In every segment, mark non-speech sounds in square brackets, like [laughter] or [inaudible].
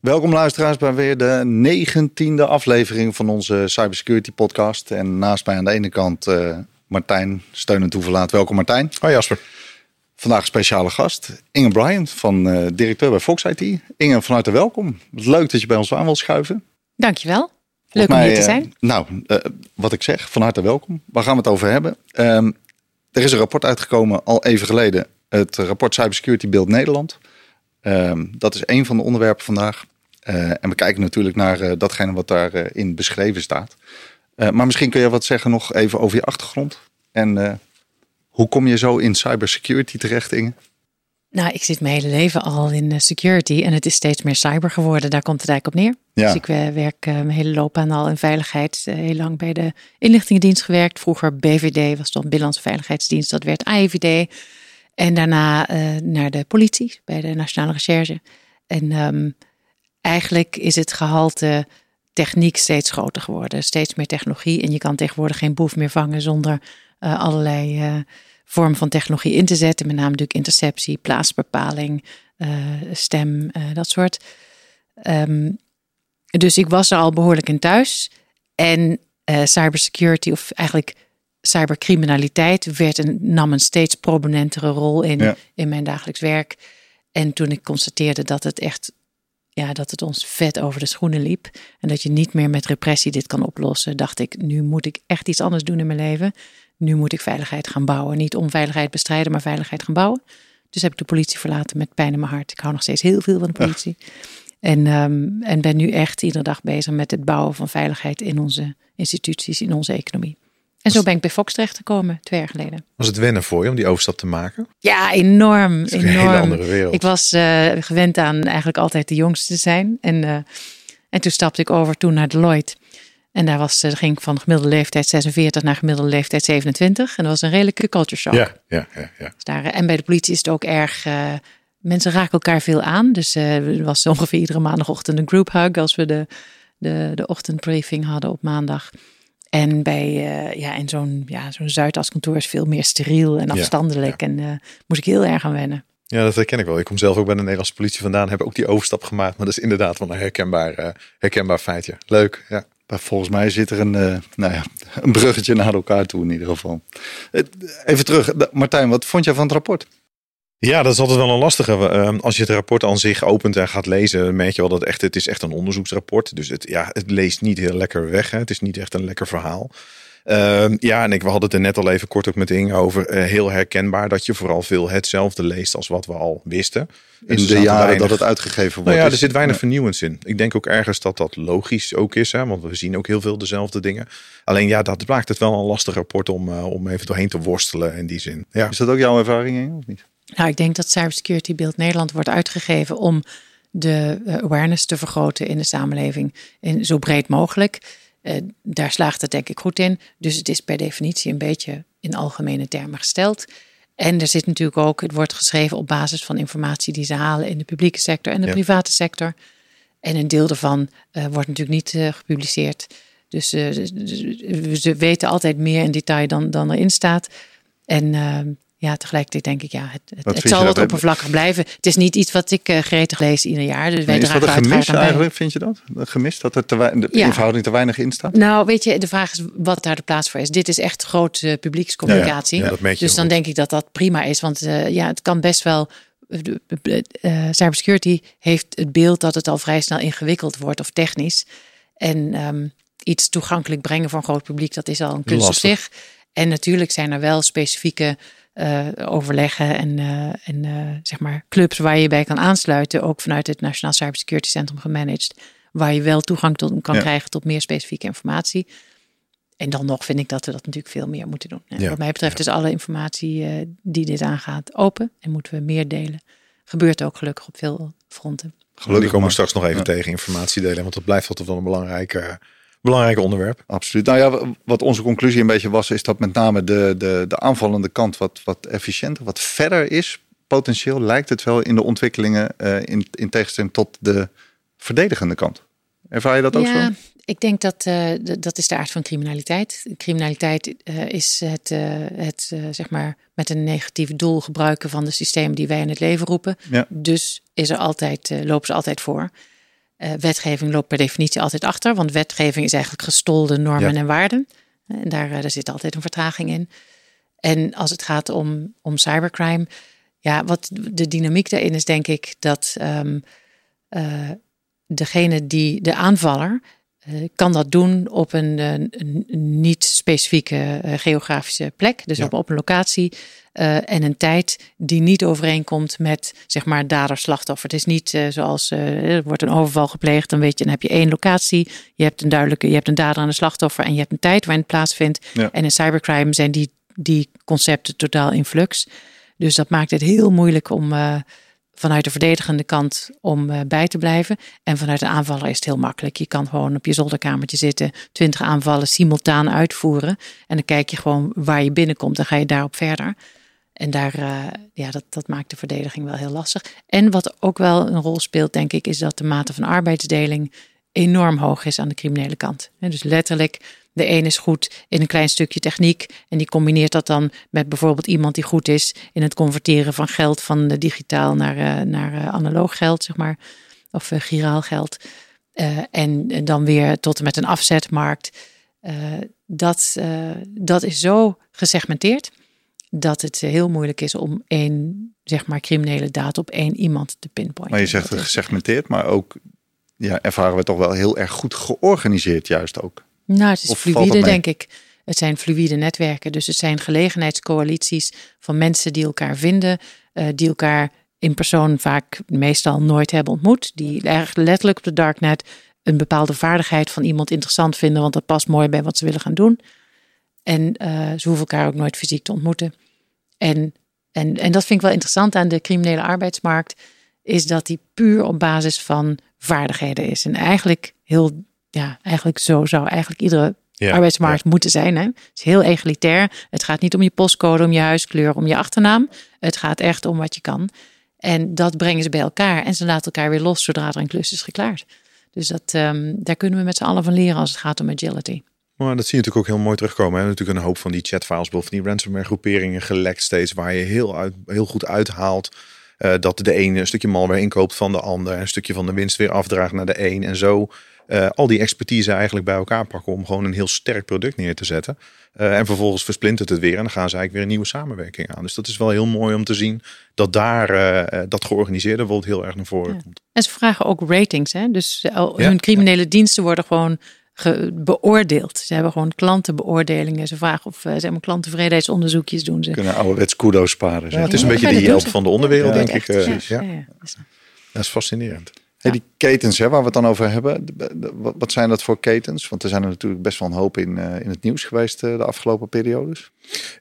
Welkom luisteraars bij weer de negentiende aflevering van onze Cybersecurity podcast. En naast mij aan de ene kant uh, Martijn Steunend Toeverlaat. Welkom Martijn. Hoi Jasper. Vandaag een speciale gast, Inge Bryant, van uh, directeur bij Fox IT. Inge, van harte welkom. Leuk dat je bij ons aan wil schuiven. Dankjewel. Leuk om hier te zijn. Uh, nou, wat ik zeg, van harte welkom. Waar gaan we het over hebben? Ehm, er is een rapport uitgekomen al even geleden. Het rapport Cybersecurity Beeld Nederland. Ehm, dat is een van de onderwerpen vandaag. Uh, en we kijken natuurlijk naar uh, datgene wat daarin uh, in beschreven staat. maar misschien kun je wat zeggen nog even over je achtergrond. En hoe kom je zo in cybersecurity terecht, Inge? Nou, ik zit mijn hele leven al in security en het is steeds meer cyber geworden. Daar komt het eigenlijk op neer. Ja. Dus ik werk mijn hele loopbaan al in veiligheid. heel lang bij de inlichtingendienst gewerkt. Vroeger BVD was dan Binnenlandse Veiligheidsdienst. Dat werd AIVD. En daarna naar de politie bij de Nationale Recherche. En um, eigenlijk is het gehalte techniek steeds groter geworden. Steeds meer technologie. En je kan tegenwoordig geen boef meer vangen zonder uh, allerlei uh, vormen van technologie in te zetten. Met name natuurlijk interceptie, plaatsbepaling, uh, stem, dat soort. Um, dus ik was er al behoorlijk in thuis. En cybersecurity, of eigenlijk cybercriminaliteit, werd een, nam een steeds prominentere rol in, ja. in mijn dagelijks werk. En toen ik constateerde dat het echt ja, dat het ons vet over de schoenen liep. En dat je niet meer met repressie dit kan oplossen. Dacht ik, nu moet ik echt iets anders doen in mijn leven. Nu moet ik veiligheid gaan bouwen. Niet onveiligheid bestrijden, maar veiligheid gaan bouwen. Dus heb ik de politie verlaten met pijn in mijn hart. Ik hou nog steeds heel veel van de politie. En, um, en ben nu echt iedere dag bezig met het bouwen van veiligheid in onze instituties, in onze economie. En zo ben ik bij Fox terechtgekomen, twee jaar geleden. Was het wennen voor je om die overstap te maken? Ja, enorm. enorm. Een hele andere wereld. Ik was uh, gewend aan eigenlijk altijd de jongste te zijn. En, uh, en toen stapte ik over toen naar Deloitte. En daar was, uh, ging ik van gemiddelde leeftijd 46 naar gemiddelde leeftijd 27. En dat was een redelijke culture shock. Ja, ja, ja. ja. Dus daar, en bij de politie is het ook erg... mensen raken elkaar veel aan. Dus er was ongeveer iedere maandagochtend een group hug... als we de, de, de ochtendbriefing hadden op maandag... En bij, uh, ja, in zo'n ja, zo'n Zuidaskantoor is veel meer steriel en afstandelijk. En uh, moest ik heel erg aan wennen. Ja, dat herken ik wel. Ik kom zelf ook bij de Nederlandse politie vandaan. Heb ook die overstap gemaakt. Maar dat is inderdaad wel een herkenbaar, uh, herkenbaar feitje. Leuk, ja. Maar volgens mij zit er een, nou ja, [laughs] een bruggetje naar elkaar toe in ieder geval. Even terug. Martijn, wat vond jij van het rapport? Ja, dat is altijd wel een lastige. Ehm, als je het rapport aan zich opent en gaat lezen, merk je wel dat echt, het is echt een onderzoeksrapport. Dus het, ja, het leest niet heel lekker weg. Hè. Het is niet echt een lekker verhaal. Uh, ja, en ik, we hadden het er net al even kort ook met Inge over. Uh, heel herkenbaar dat je vooral veel hetzelfde leest als wat we al wisten. In dus de jaren dat het uitgegeven wordt. Nou ja, er zit weinig ja. vernieuwends in. Ik denk ook ergens dat dat logisch ook is. Hè, want we zien ook heel veel dezelfde dingen. Alleen ja, dat maakt het wel een lastig rapport om, uh, om even doorheen te worstelen in die zin. Ja. Is dat ook jouw ervaring, Inge, of niet? Nou, ik denk dat Cybersecurity Beeld Nederland wordt uitgegeven om de eh, awareness te vergroten in de samenleving. En zo breed mogelijk. Uh, daar slaagt het denk ik goed in. Dus het is per definitie een beetje in algemene termen gesteld. En er zit natuurlijk ook, het wordt geschreven op basis van informatie die ze halen in de publieke sector en de ja. private sector. En een deel daarvan uh, wordt natuurlijk niet uh, gepubliceerd. Dus ze weten altijd meer in detail dan, dan erin staat. En ehm, ja, tegelijkertijd denk ik, ja, het, het, het zal wat oppervlakkig blijven. Het is niet iets wat ik uh, gretig lees ieder jaar. Dus nee, is dat een gemis eigenlijk, vind je dat? Een gemis, dat er te de ja. in verhouding te weinig in staat? Nou, weet je, de vraag is wat daar de plaats voor is. Dit is echt grote uh, publiekscommunicatie. Ja, ja. dus dan denk ik dat dat prima is. Want uh, ja, het kan best wel... cybersecurity heeft het beeld dat het al vrij snel ingewikkeld wordt of technisch. En um, iets toegankelijk brengen voor een groot publiek, dat is al een kunst op zich. En natuurlijk zijn er wel specifieke uh, overleggen en, uh, en uh, zeg maar clubs waar je bij kan aansluiten, ook vanuit het Nationaal Cybersecurity Centrum gemanaged, waar je wel toegang tot, kan ja. krijgen tot meer specifieke informatie. En dan nog vind ik dat we dat natuurlijk veel meer moeten doen. Ja. Wat mij betreft ja. is alle informatie die dit aangaat open en moeten we meer delen. Gebeurt ook gelukkig op veel fronten. Gelukkig komen we straks nog even tegen informatie delen, want dat blijft altijd wel een belangrijke belangrijk onderwerp. Absoluut. Nou ja, wat onze conclusie een beetje was, is dat met name de, de, de aanvallende kant wat, wat efficiënter, wat verder is. Potentieel lijkt het wel in de ontwikkelingen uh, in, in tegenstelling tot de verdedigende kant. Ervaar je dat ook ja, zo? Ik denk dat uh, dat is de aard van criminaliteit. Criminaliteit uh, is het, het zeg maar met een negatief doel gebruiken van de systemen die wij in het leven roepen. Ja. Dus is er altijd, lopen ze altijd voor. Wetgeving loopt per definitie altijd achter, want wetgeving is eigenlijk gestolde normen en waarden. En daar, daar zit altijd een vertraging in. En als het gaat om, om cybercrime, ja, wat de dynamiek daarin is, denk ik dat um, degene die de aanvaller kan dat doen op een, een niet specifieke uh, geografische plek, dus op, op een locatie uh, en een tijd die niet overeenkomt met zeg maar dader-slachtoffer. Het is niet zoals er wordt een overval gepleegd, dan weet je, dan heb je één locatie, je hebt een duidelijke, je hebt een dader en een slachtoffer en je hebt een tijd waarin het plaatsvindt. Ja. En in cybercrime zijn die, die concepten totaal in flux. Dus dat maakt het heel moeilijk om vanuit de verdedigende kant om uh, bij te blijven. En vanuit de aanvaller is het heel makkelijk. Je kan gewoon op je zolderkamertje zitten, twintig aanvallen simultaan uitvoeren. En dan kijk je gewoon waar je binnenkomt en ga je daarop verder. En daar, uh, ja, dat, dat maakt de verdediging wel heel lastig. En wat ook wel een rol speelt, denk ik, is dat de mate van arbeidsdeling enorm hoog is aan de criminele kant. Dus letterlijk de een is goed in een klein stukje techniek en die combineert dat dan met bijvoorbeeld iemand die goed is in het converteren van geld van digitaal naar, uh, naar uh, analoog geld, zeg maar, of giraal geld. En, en, dan weer tot en met een afzetmarkt. dat, dat is zo gesegmenteerd dat het heel moeilijk is om één, zeg maar, criminele daad op één iemand te pinpointen. Maar je zegt gesegmenteerd, maar ook ja, ervaren we toch wel heel erg goed georganiseerd, juist ook. Nou, het is fluïde, denk ik. Het zijn fluïde netwerken. Dus het zijn gelegenheidscoalities van mensen die elkaar vinden, uh, die elkaar in persoon vaak meestal nooit hebben ontmoet. Die erg letterlijk op de darknet een bepaalde vaardigheid van iemand interessant vinden, want dat past mooi bij wat ze willen gaan doen. En uh, ze hoeven elkaar ook nooit fysiek te ontmoeten. En, en, en dat vind ik wel interessant aan de criminele arbeidsmarkt, is dat die puur op basis van vaardigheden is. En eigenlijk heel ja, eigenlijk zo zou eigenlijk iedere arbeidsmarkt moeten zijn. Hè? Het is heel egalitair. Het gaat niet om je postcode, om je huiskleur, om je achternaam. Het gaat echt om wat je kan. En dat brengen ze bij elkaar. En ze laten elkaar weer los zodra er een klus is geklaard. Dus dat, um, daar kunnen we met z'n allen van leren als het gaat om agility. Maar dat zie je natuurlijk ook heel mooi terugkomen. Hè? Natuurlijk een hoop van die chatfiles, van die ransomware groeperingen gelekt steeds, waar je heel, uit, heel goed uithaalt. Uh, dat de ene een stukje malware inkoopt van de ander, een stukje van de winst weer afdraagt naar de een. En zo uh, al die expertise eigenlijk bij elkaar pakken om gewoon een heel sterk product neer te zetten. Uh, en vervolgens versplintert het weer en dan gaan ze eigenlijk weer een nieuwe samenwerking aan. Dus dat is wel heel mooi om te zien dat daar uh, dat georganiseerde bijvoorbeeld heel erg naar voren komt. En ze vragen ook ratings. Hè? Dus hun criminele diensten worden gewoon beoordeeld. Ze hebben gewoon klantenbeoordelingen. Ze vragen of ze hebben klanttevredenheidsonderzoekjes doen. Ze kunnen ouderwets kudos sparen. Ja, het is een beetje de Yelp van de onderwereld, denk ik. ja. Dat is fascinerend. Hey, die ketens hè, waar we het dan over hebben, wat zijn dat voor ketens? Want er zijn er natuurlijk best wel een hoop in, uh, in het nieuws geweest uh, de afgelopen periodes.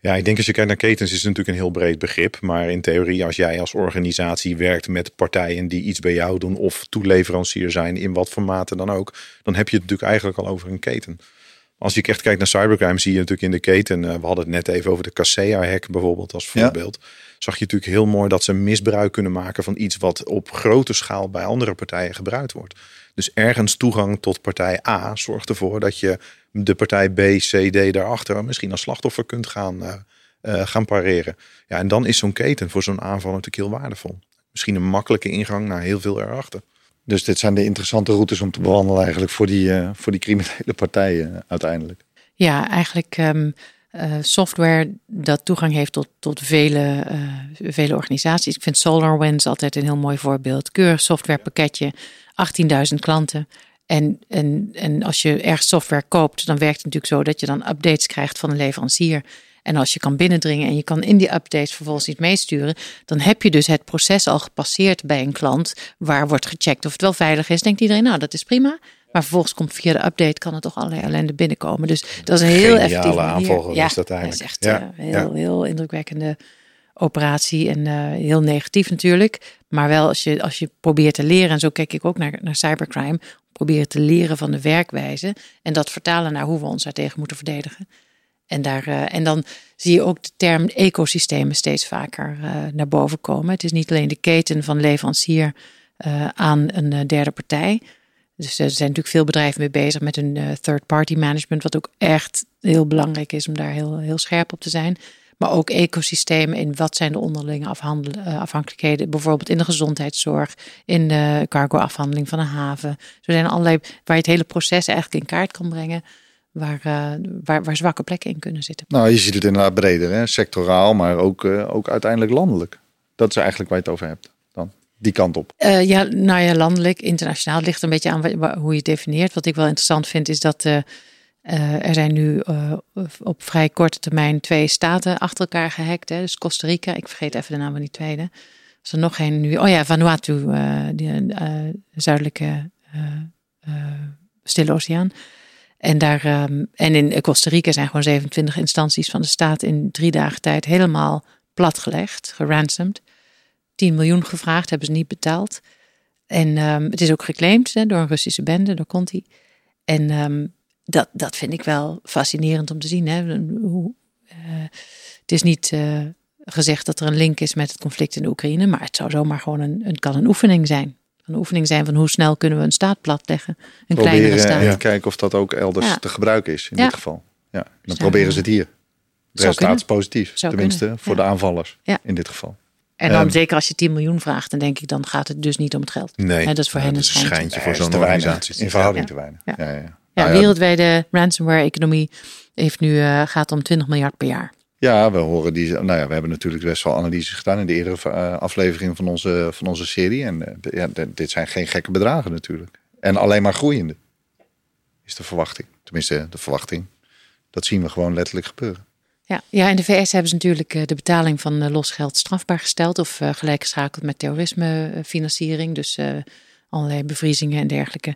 Ja, ik denk als je kijkt naar ketens is het natuurlijk een heel breed begrip. Maar in theorie, als jij als organisatie werkt met partijen die iets bij jou doen of toeleverancier zijn in wat voor mate dan ook, dan heb je het natuurlijk eigenlijk al over een keten. Als je echt kijkt naar cybercrime, zie je natuurlijk in de keten. Uh, we hadden het net even over de Kaseya-hack bijvoorbeeld als voorbeeld. Ja zag je natuurlijk heel mooi dat ze misbruik kunnen maken van iets wat op grote schaal bij andere partijen gebruikt wordt. Dus ergens toegang tot partij A zorgt ervoor dat je de partij B, C, D daarachter misschien als slachtoffer kunt gaan, uh, uh, gaan pareren. Ja, en dan is zo'n keten voor zo'n aanval natuurlijk heel waardevol. Misschien een makkelijke ingang naar heel veel erachter. Dus dit zijn de interessante routes om te bewandelen eigenlijk voor die, uh, voor die criminele partijen uiteindelijk. Ja, eigenlijk um, uh, software dat toegang heeft tot, tot vele, uh, vele organisaties. Ik vind SolarWinds altijd een heel mooi voorbeeld. Keurig softwarepakketje, 18.000 klanten. En, en, en als je ergens software koopt, dan werkt het natuurlijk zo dat je dan updates krijgt van een leverancier. En als je kan binnendringen en je kan in die updates vervolgens iets meesturen, dan heb je dus het proces al gepasseerd bij een klant waar wordt gecheckt of het wel veilig is. Denkt iedereen, nou dat is prima. Maar vervolgens komt via de update kan er toch allerlei ellende binnenkomen. Dus dat is een heel effectieve aanval ja, is dat eigenlijk. Dat is echt ja. Uh, heel, heel indrukwekkende operatie en uh, heel negatief natuurlijk. Maar wel als je, als je probeert te leren, en zo kijk ik ook naar, naar cybercrime, proberen te leren van de werkwijze en dat vertalen naar hoe we ons daartegen moeten verdedigen. En, daar, uh, en dan zie je ook de term ecosystemen steeds vaker uh, naar boven komen. Het is niet alleen de keten van leverancier aan een derde partij, dus er zijn natuurlijk veel bedrijven mee bezig met een uh, third-party management, wat ook echt heel belangrijk is om daar heel, heel scherp op te zijn. Maar ook ecosystemen in wat zijn de onderlinge afhankelijkheden. Bijvoorbeeld in de gezondheidszorg, in de cargo-afhandeling van een haven. Zo zijn er allerlei waar je het hele proces eigenlijk in kaart kan brengen. Waar, waar, waar, zwakke plekken in kunnen zitten. Nou, je ziet het inderdaad breder, hè? sectoraal, maar ook, ook uiteindelijk landelijk. Dat is eigenlijk waar je het over hebt die kant op. ja, nou ja, landelijk, internationaal ligt een beetje aan hoe je het definieert. Wat ik wel interessant vind is dat uh, er zijn nu op vrij korte termijn twee staten achter elkaar gehackt. Hè. Dus Costa Rica, ik vergeet even de naam van die tweede. Als er nog geen nu. Oh ja, Vanuatu, die zuidelijke Stille Oceaan. En, daar, um, en in Costa Rica zijn gewoon 27 instanties van de staat in drie dagen tijd helemaal platgelegd, geransomd. 10 miljoen gevraagd, hebben ze niet betaald. En um, het is ook geclaimd hè, door een Russische bende, door Conti. En um, dat, dat vind ik wel fascinerend om te zien. Hè? Hoe, uh, het is niet uh, gezegd dat er een link is met het conflict in de Oekraïne, maar het zou zomaar gewoon een, kan een oefening zijn. Een oefening zijn van hoe snel kunnen we een staat platleggen. Een proberen, kleinere staat. En kijken of dat ook elders ja. te gebruiken is in ja. dit geval. Ja, dan proberen ze het hier. Het resultaat is positief, zou tenminste kunnen. voor de aanvallers in dit geval. En dan um, zeker als je 10 miljoen vraagt, dan denk ik, dan gaat het dus niet om het geld. Nee, dat is voor hen een schijntje. schijntje voor zo'n organisatie. In verhouding te weinig. Ja. Ja, ja. Ja, nou wereldwijde ransomware-economie heeft nu uh, gaat om 20 miljard per jaar. Ja, we horen die. Nou ja, we hebben natuurlijk best wel analyses gedaan in de eerdere uh, aflevering van onze, van onze serie. En uh, ja, dit zijn geen gekke bedragen natuurlijk. En alleen maar groeiende is de verwachting. Tenminste, de verwachting. Dat zien we gewoon letterlijk gebeuren. Ja, ja, in de VS hebben ze natuurlijk de betaling van losgeld strafbaar gesteld of gelijkgeschakeld met terrorismefinanciering. Dus allerlei bevriezingen en dergelijke.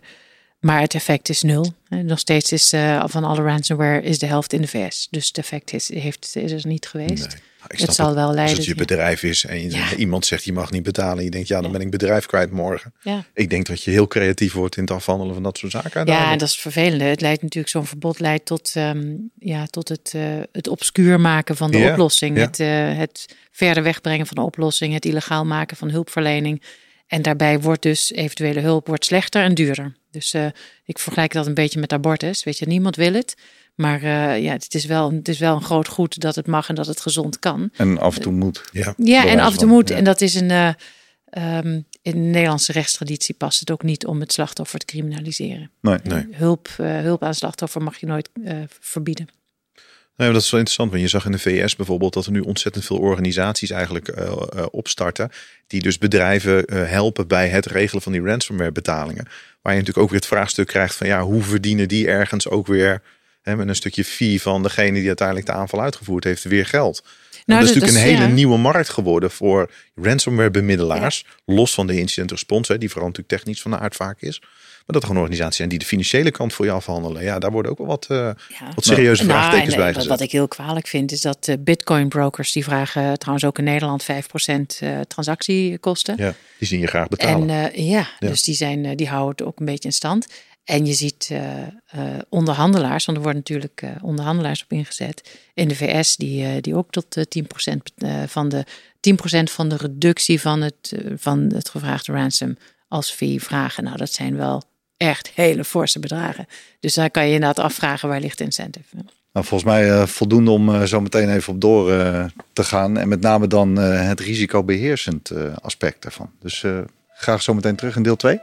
Maar het effect is nul. Nog steeds is uh, van alle ransomware is de helft in de VS. Dus het effect is, heeft, is er niet geweest. Nee, het zal wel leiden. Als het je bedrijf is en je, iemand zegt je mag niet betalen. Je denkt ja dan ben ik bedrijf kwijt morgen. Ja. Ik denk dat je heel creatief wordt in het afhandelen van dat soort zaken. Ja, en dat is vervelend. Het leidt natuurlijk zo'n verbod leidt tot, um, ja, tot het, uh, het obscuur maken van de ja. oplossing. Het, uh, het verder wegbrengen van de oplossing. Het illegaal maken van hulpverlening. En daarbij wordt dus eventuele hulp wordt slechter en duurder. Dus uh, ik vergelijk dat een beetje met abortus. Weet je, niemand wil het. Maar uh, ja, het is, wel, het is wel een groot goed dat het mag en dat het gezond kan. En af en toe moet. Ja, ja en af en toe moet. Ja. En dat is een. Uh, um, in de Nederlandse rechtstraditie past het ook niet om het slachtoffer te criminaliseren. Nee, nee. Hulp, hulp aan slachtoffer mag je nooit verbieden. Nee, dat is wel interessant, want je zag in de VS bijvoorbeeld dat er nu ontzettend veel organisaties eigenlijk uh, uh, opstarten. Die dus bedrijven uh, helpen bij het regelen van die ransomware betalingen. Waar je natuurlijk ook weer het vraagstuk krijgt van ja, hoe verdienen die ergens ook weer hè, met een stukje fee van degene die uiteindelijk de aanval uitgevoerd heeft, weer geld. Nou, dat is natuurlijk een hele ja. nieuwe markt geworden voor ransomware bemiddelaars. Ja. Los van de incident response, die vooral natuurlijk technisch van de aard vaak is. Maar dat er gewoon organisaties zijn die de financiële kant voor je afhandelen. Ja, daar worden ook wel wat, uh, ja. wat serieuze nou, vraagtekens en, bij gezet. Wat ik heel kwalijk vind is dat uh, bitcoin brokers, die vragen trouwens ook in Nederland 5% uh, transactiekosten. Ja, die zien je graag betalen. En ja, ja, dus die, zijn, die houden het ook een beetje in stand. En je ziet uh, uh, onderhandelaars, want er worden natuurlijk uh, onderhandelaars op ingezet in de VS, die, die ook tot 10% van de 10% van de reductie van het, van het gevraagde ransom als fee vragen. Nou, dat zijn wel echt hele forse bedragen. Dus daar kan je inderdaad afvragen waar ligt de incentive. Nou, volgens mij uh, voldoende om uh, zo meteen even op door uh, te gaan. En met name dan het risicobeheersend aspect daarvan. Dus graag zo meteen terug in deel 2.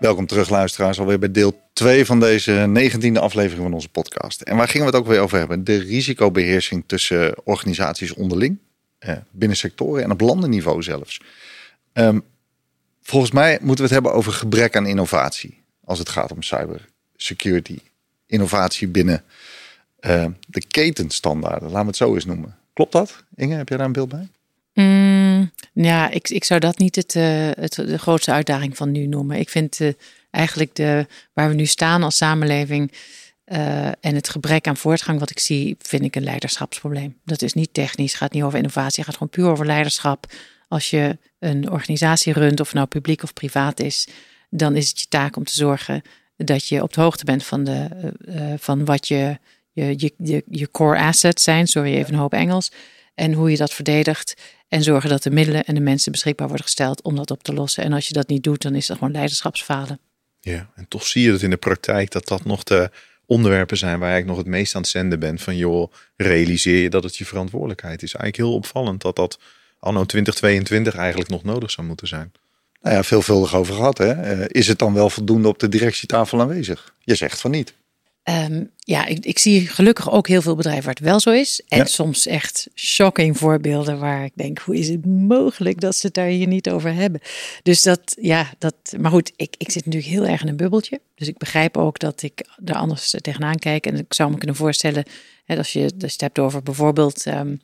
Welkom terug, luisteraars, alweer bij deel 2 van deze 19e aflevering van onze podcast. En waar gingen we het ook weer over hebben? De risicobeheersing tussen organisaties onderling, eh, binnen sectoren en op landenniveau zelfs. Um, volgens mij moeten we het hebben over gebrek aan innovatie als het gaat om cybersecurity. Innovatie binnen uh, de ketenstandaarden, laten we het zo eens noemen. Klopt dat? Inge, heb jij daar een beeld bij? Mm, ja, ik, ik zou dat niet het, uh, het, de grootste uitdaging van nu noemen. Ik vind uh, eigenlijk de, waar we nu staan als samenleving uh, en het gebrek aan voortgang wat ik zie, vind ik een leiderschapsprobleem. Dat is niet technisch, gaat niet over innovatie, gaat gewoon puur over leiderschap. Als je een organisatie runt, of het nou publiek of privaat is, dan is het je taak om te zorgen dat je op de hoogte bent van, de, van wat je, je, je, je, je core assets zijn. Sorry, even een hoop Engels. En hoe je dat verdedigt. En zorgen dat de middelen en de mensen beschikbaar worden gesteld om dat op te lossen. En als je dat niet doet, dan is dat gewoon leiderschapsfalen. Ja, en toch zie je dat in de praktijk dat dat nog de onderwerpen zijn waar ik nog het meest aan het zenden ben. Van joh, realiseer je dat het je verantwoordelijkheid is. Eigenlijk heel opvallend dat dat anno 2022 eigenlijk nog nodig zou moeten zijn. Nou ja, veelvuldig over gehad. Hè? Eh, is het dan wel voldoende op de directietafel aanwezig? Je zegt van niet. Ehm, ja, ik, ik, zie gelukkig ook heel veel bedrijven waar het wel zo is. En soms echt shocking voorbeelden waar ik denk, hoe is het mogelijk dat ze het daar hier niet over hebben? Dus dat, ja, dat, maar goed, ik, ik zit natuurlijk heel erg in een bubbeltje. Dus ik begrijp ook dat ik er anders tegenaan kijk. En ik zou me kunnen voorstellen, hè, als, je, als je het hebt over bijvoorbeeld ehm,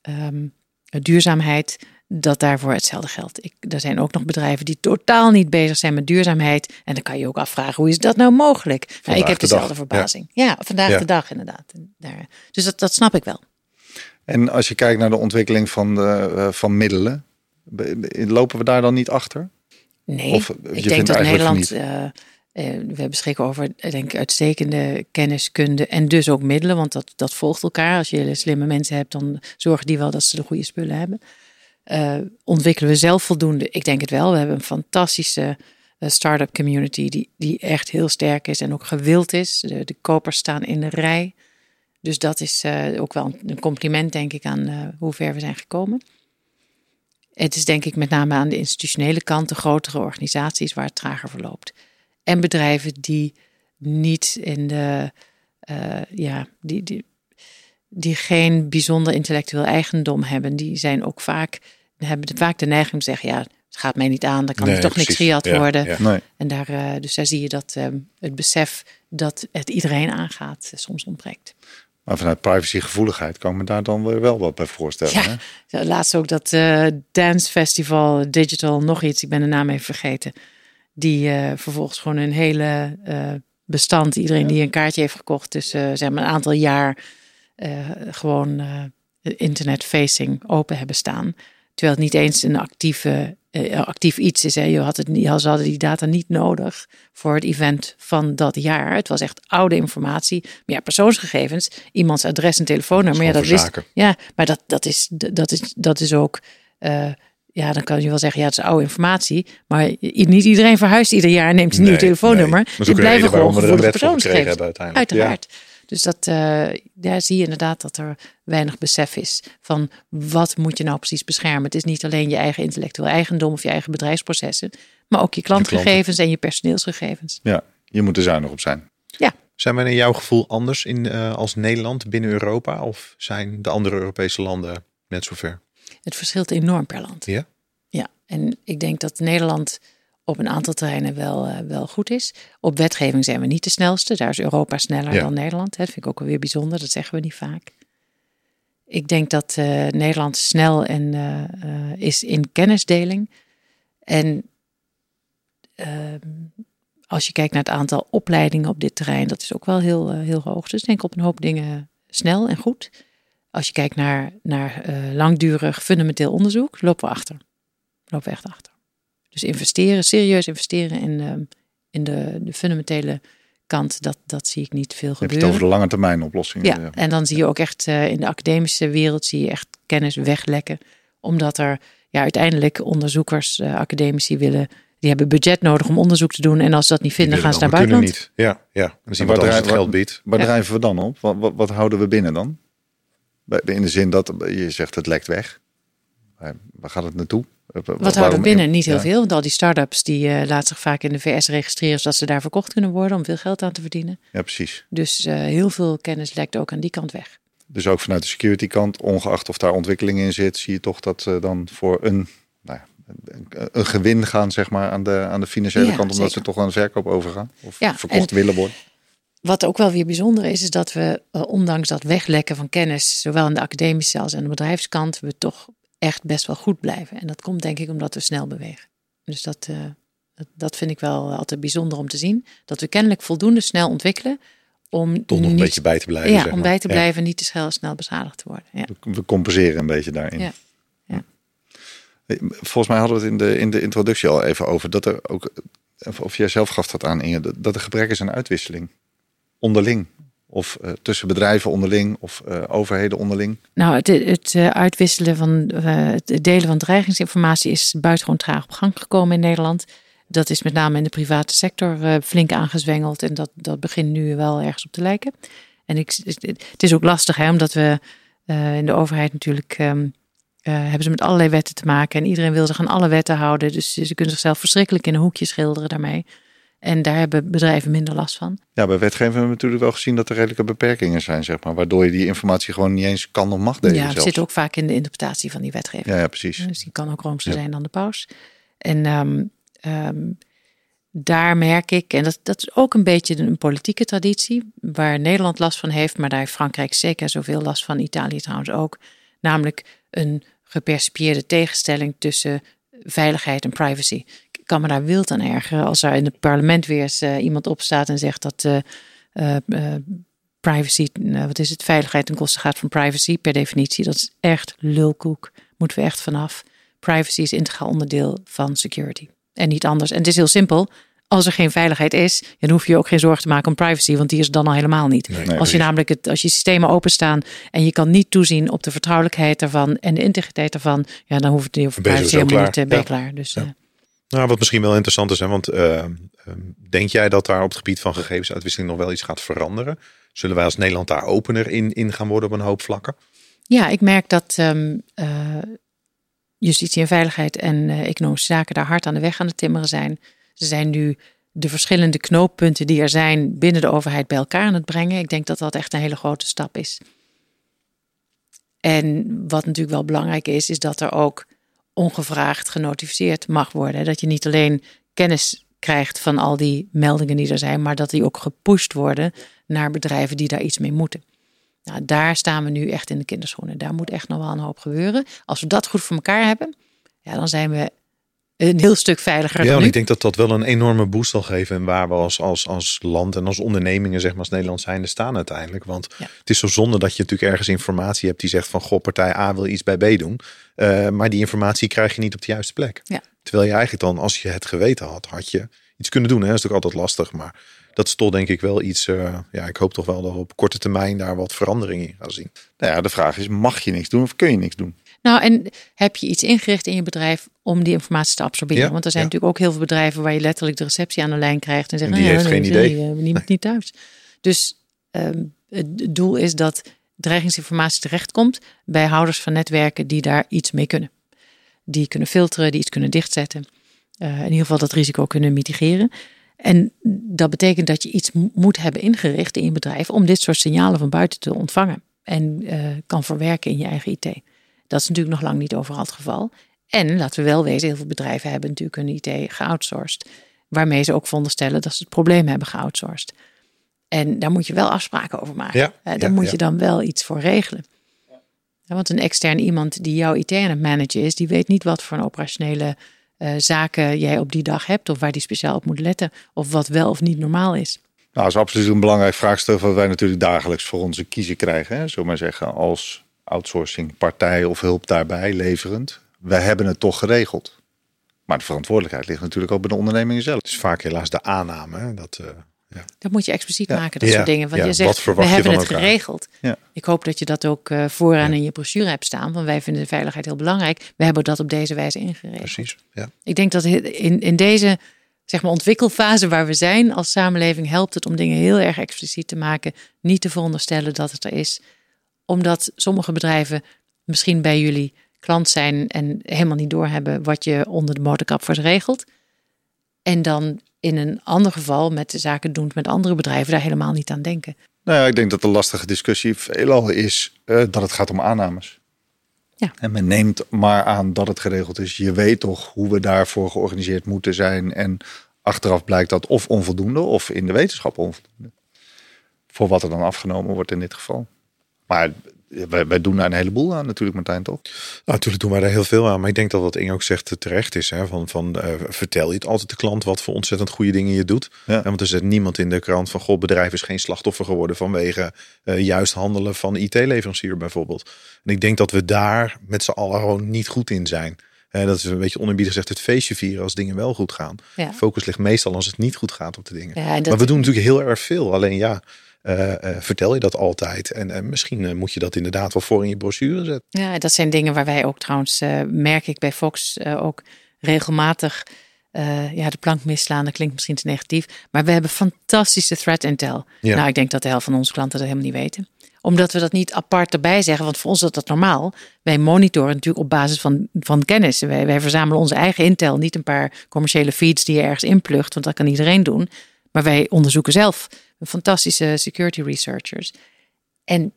ehm, duurzaamheid dat daarvoor hetzelfde geldt. Ik, er zijn ook nog bedrijven die totaal niet bezig zijn met duurzaamheid. En dan kan je ook afvragen, hoe is dat nou mogelijk? Nou, ik heb dezelfde verbazing. Ja, vandaag de dag inderdaad. Daar, dus dat, dat snap ik wel. En als je kijkt naar de ontwikkeling van, de, uh, van middelen, lopen we daar dan niet achter? Nee, of, ik denk dat Nederland... Uh, we beschikken over denk ik, uitstekende kenniskunde en dus ook middelen, want dat, dat volgt elkaar. Als je slimme mensen hebt, dan zorgen die wel dat ze de goede spullen hebben. Uh, ontwikkelen we zelf voldoende? Ik denk het wel. We hebben een fantastische uh, start-up community die, die echt heel sterk is en ook gewild is. De, de kopers staan in de rij. Dus dat is uh, ook wel een compliment, denk ik, aan hoe ver we zijn gekomen. Het is denk ik met name aan de institutionele kant de grotere organisaties waar het trager verloopt. En bedrijven die niet in de, ja, die, die, die geen bijzonder intellectueel eigendom hebben, die zijn ook vaak hebben vaak de neiging om te zeggen, ja, het gaat mij niet aan, dan kan er toch niks gejat worden. Nee. En daar, uh, dus daar zie je dat um, het besef dat het iedereen aangaat uh, soms ontbreekt. Maar vanuit privacygevoeligheid kan ik me daar dan weer wel wat bij voorstellen. Ja, laatst ook dat uh, Dance Festival Digital, nog iets, ik ben de naam even vergeten. Die vervolgens gewoon een hele bestand, iedereen die een kaartje heeft gekocht, dus zeg maar een aantal jaar gewoon internet-facing open hebben staan. Terwijl het niet eens een actieve, uh, actief iets is. Hè. Je had het niet, ze hadden die data niet nodig voor het event van dat jaar. Het was echt oude informatie. Maar ja, persoonsgegevens, iemands adres en telefoonnummer. Ja, dat is, ja, maar dat, dat, is, dat, is, dat is ook. Uh, ja, dan kan je wel zeggen, ja, het is oude informatie. Maar niet iedereen verhuist ieder jaar en neemt een nee, nieuw telefoonnummer. Nee. Die blijven gewoon gevoelige persoonsgegevens. Uiteraard. Ja. Dus dat, uh, daar zie je inderdaad dat er weinig besef is van wat moet je nou precies beschermen. Het is niet alleen je eigen intellectueel eigendom of je eigen bedrijfsprocessen, maar ook je klantgegevens en je personeelsgegevens. Ja, je moet er zuinig op zijn. Ja. Zijn we in jouw gevoel anders in, uh, als Nederland binnen Europa of zijn de andere Europese landen net zo ver? Het verschilt enorm per land. Ja? Ja, en ik denk dat Nederland op een aantal terreinen wel, uh, wel goed is. Op wetgeving zijn we niet de snelste. Daar is Europa sneller dan Nederland. Dat vind ik ook weer bijzonder. Dat zeggen we niet vaak. Ik denk dat uh, Nederland snel en, uh, is in kennisdeling. En ehm, als je kijkt naar het aantal opleidingen op dit terrein, dat is ook wel heel, heel hoog. Dus ik denk op een hoop dingen snel en goed. Als je kijkt naar, naar langdurig fundamenteel onderzoek, lopen we achter. Lopen we echt achter. Dus investeren, serieus investeren in, uh, in de, de, fundamentele kant, dat, dat zie ik niet veel gebeuren. Je hebt het over de lange termijn oplossingen. Ja, en dan zie je ook echt uh, in de academische wereld zie je echt kennis weglekken. Omdat er ja, uiteindelijk onderzoekers, uh, academici willen die hebben budget nodig om onderzoek te doen. En als ze dat niet vinden, gaan ze naar buitenland. Niet. Ja, ja. En zien wat het geld biedt. Waar drijven we dan op? Wat, wat, wat, houden we binnen dan? In de zin dat je zegt het lekt weg. Waar gaat het naartoe? Wat houden we binnen? Niet heel veel. Want al die start-ups die uh, laten zich vaak in de VS registreren zodat ze daar verkocht kunnen worden om veel geld aan te verdienen. Ja, precies. Dus uh, heel veel kennis lekt ook aan die kant weg. Dus ook vanuit de security kant, ongeacht of daar ontwikkeling in zit, zie je toch dat ze dan voor een, nou ja, een gewin gaan zeg maar, aan, de, aan de financiële ja, kant, omdat zeker. ze toch aan de verkoop overgaan of verkocht willen worden. Wat ook wel weer bijzonder is, is dat we, ondanks dat weglekken van kennis, zowel aan de academische als aan de bedrijfskant, we toch echt best wel goed blijven. En dat komt denk ik omdat we snel bewegen. Dus dat, uh, dat, dat, vind ik wel altijd bijzonder om te zien. Dat we kennelijk voldoende snel ontwikkelen om toch nog een beetje bij te blijven. Ja, om bij te blijven, niet te snel, snel beschadigd te worden. Ja. We compenseren een beetje daarin. Ja. ja. Volgens mij hadden we het in de, in de introductie al even over dat er ook, of jij zelf gaf dat aan Inge, dat er gebrek is aan uitwisseling. Onderling. Of uh, tussen bedrijven onderling of uh, overheden onderling? Nou, het, het uh, uitwisselen van het delen van dreigingsinformatie is buitengewoon traag op gang gekomen in Nederland. Dat is met name in de private sector flink aangezwengeld en dat, dat begint nu wel ergens op te lijken. En ik, het is ook lastig, hè, omdat we in de overheid natuurlijk um, hebben ze met allerlei wetten te maken en iedereen wil zich aan alle wetten houden. Dus ze kunnen zichzelf verschrikkelijk in een hoekje schilderen daarmee. En daar hebben bedrijven minder last van. Ja, bij wetgeving hebben we natuurlijk wel gezien dat er redelijke beperkingen zijn, zeg maar. Waardoor je die informatie gewoon niet eens kan of mag delen. Ja, het zit ook vaak in de interpretatie van die wetgeving. Ja, ja precies. Dus die kan ook roomser zijn dan de paus. En um, um, daar merk ik, en dat, dat is ook een beetje een politieke traditie, waar Nederland last van heeft, maar daar heeft Frankrijk zeker zoveel last van, Italië trouwens ook. Namelijk een gepercipieerde tegenstelling tussen veiligheid en privacy kan me daar wild aan ergeren als er in het parlement weer eens uh, iemand opstaat en zegt dat uh, privacy, wat is het, veiligheid ten koste gaat van privacy per definitie. Dat is echt lulkoek. Moeten we echt vanaf. Privacy is integraal onderdeel van security. En niet anders. En het is heel simpel. Als er geen veiligheid is, dan hoef je ook geen zorgen te maken om privacy, want die is dan al helemaal niet. als je namelijk het, als je systemen openstaan en je kan niet toezien op de vertrouwelijkheid ervan en de integriteit ervan, ja, dan hoeft het over privacy helemaal niet te uh, klaar. Dus, ja. Nou, wat misschien wel interessant is, hè, want uh, denk jij dat daar op het gebied van gegevensuitwisseling nog wel iets gaat veranderen? Zullen wij als Nederland daar opener in, in gaan worden op een hoop vlakken? Ja, ik merk dat um, uh, justitie en veiligheid en uh, economische zaken daar hard aan de weg aan het timmeren zijn. Ze zijn nu de verschillende knooppunten die er zijn binnen de overheid bij elkaar aan het brengen. Ik denk dat dat echt een hele grote stap is. En wat natuurlijk wel belangrijk is, is dat er ook ongevraagd genotificeerd mag worden. Dat je niet alleen kennis krijgt van al die meldingen die er zijn, maar dat die ook gepusht worden naar bedrijven die daar iets mee moeten. Nou, daar staan we nu echt in de kinderschoenen. Daar moet echt nog wel een hoop gebeuren. Als we dat goed voor elkaar hebben, ja, dan zijn we een heel stuk veiliger. Ja, ik denk dat dat wel een enorme boost zal geven. En waar we als, als, als land en als ondernemingen, zeg maar als Nederland zijnde, staan uiteindelijk. Want het is zo zonde dat je natuurlijk ergens informatie hebt die zegt van goh, partij A wil iets bij B doen. Uh, maar die informatie krijg je niet op de juiste plek. Ja. Terwijl je eigenlijk dan, als je het geweten had, had je iets kunnen doen. Hè? Dat is natuurlijk altijd lastig. Maar dat is toch denk ik wel iets. Uh, ja, ik hoop toch wel dat we op korte termijn daar wat verandering in gaan zien. Nou ja, de vraag is: mag je niks doen of kun je niks doen? Nou, en heb je iets ingericht in je bedrijf om die informatie te absorberen? Want er zijn natuurlijk ook heel veel bedrijven waar je letterlijk de receptie aan de lijn krijgt en zeggen: die heeft geen idee. Niemand niet thuis. Dus um, het doel is dat dreigingsinformatie terechtkomt bij houders van netwerken die daar iets mee kunnen. Die kunnen filteren, die iets kunnen dichtzetten. Uh, in ieder geval dat risico kunnen mitigeren. En dat betekent dat je iets moet hebben ingericht in je bedrijf om dit soort signalen van buiten te ontvangen. En uh, kan verwerken in je eigen IT. Dat is natuurlijk nog lang niet overal het geval. En laten we wel wezen, heel veel bedrijven hebben natuurlijk hun IT geoutsourced. Waarmee ze ook veronderstellen dat ze het probleem hebben geoutsourced. En daar moet je wel afspraken over maken. Ja, daar ja, moet je dan wel iets voor regelen. want een extern iemand die jouw IT aan het managen is, die weet niet wat voor een operationele uh, zaken jij op die dag hebt. Of waar die speciaal op moet letten. Of wat wel of niet normaal is. Nou, dat is absoluut een belangrijk vraagstuk wat wij natuurlijk dagelijks voor onze kiezen krijgen. Hè? Zo maar zeggen, als outsourcing partij of hulp daarbij leverend. Wij hebben het toch geregeld. Maar de verantwoordelijkheid ligt natuurlijk ook bij de ondernemingen zelf. Het is vaak helaas de aanname. Hè, dat, uh, ja. Dat moet je expliciet maken, dat soort dingen. Want je zegt, we hebben het geregeld. Ik hoop dat je dat ook uh, vooraan in je brochure hebt staan. Want wij vinden de veiligheid heel belangrijk. We hebben dat op deze wijze ingeregeld. Precies, ja. Ik denk dat in, in deze zeg maar, ontwikkelfase waar we zijn als samenleving... helpt het om dingen heel erg expliciet te maken. Niet te veronderstellen dat het er is omdat sommige bedrijven misschien bij jullie klant zijn en helemaal niet doorhebben wat je onder de motorkap voor ze regelt. En dan in een ander geval met de zaken doen met andere bedrijven daar helemaal niet aan denken. Nou ja, ik denk dat de lastige discussie veelal is uh, dat het gaat om aannames. Ja. En men neemt maar aan dat het geregeld is. Je weet toch hoe we daarvoor georganiseerd moeten zijn. En achteraf blijkt dat of onvoldoende of in de wetenschap onvoldoende. Voor wat er dan afgenomen wordt in dit geval. Maar wij, wij, doen daar een heleboel aan natuurlijk, Martijn, toch? Nou, natuurlijk doen wij daar heel veel aan. Maar ik denk dat wat Inge ook zegt terecht is. Hè, van, van, uh, vertel je het altijd de klant wat voor ontzettend goede dingen je doet. Ja. want er zit niemand in de krant van... God, bedrijf is geen slachtoffer geworden vanwege uh, juist handelen van IT-leverancier bijvoorbeeld. En ik denk dat we daar met z'n allen gewoon niet goed in zijn. Uh, dat is een beetje onerbiedig gezegd het feestje vieren als dingen wel goed gaan. Ja. Focus ligt meestal als het niet goed gaat op de dingen. Ja, dat... Maar we doen natuurlijk heel erg veel. Alleen ja, vertel je dat altijd. En misschien moet je dat inderdaad wel voor in je brochure zetten. Ja, dat zijn dingen waar wij ook trouwens, merk ik bij Fox ook regelmatig ja, de plank misslaan. Dat klinkt misschien te negatief. Maar we hebben fantastische threat intel. Nou, ik denk dat de helft van onze klanten dat helemaal niet weten omdat we dat niet apart erbij zeggen, want voor ons is dat normaal. Wij monitoren natuurlijk op basis van, van kennis. Wij, wij verzamelen onze eigen intel, niet een paar commerciële feeds die je ergens inplugt, want dat kan iedereen doen. Maar wij onderzoeken zelf fantastische security researchers. En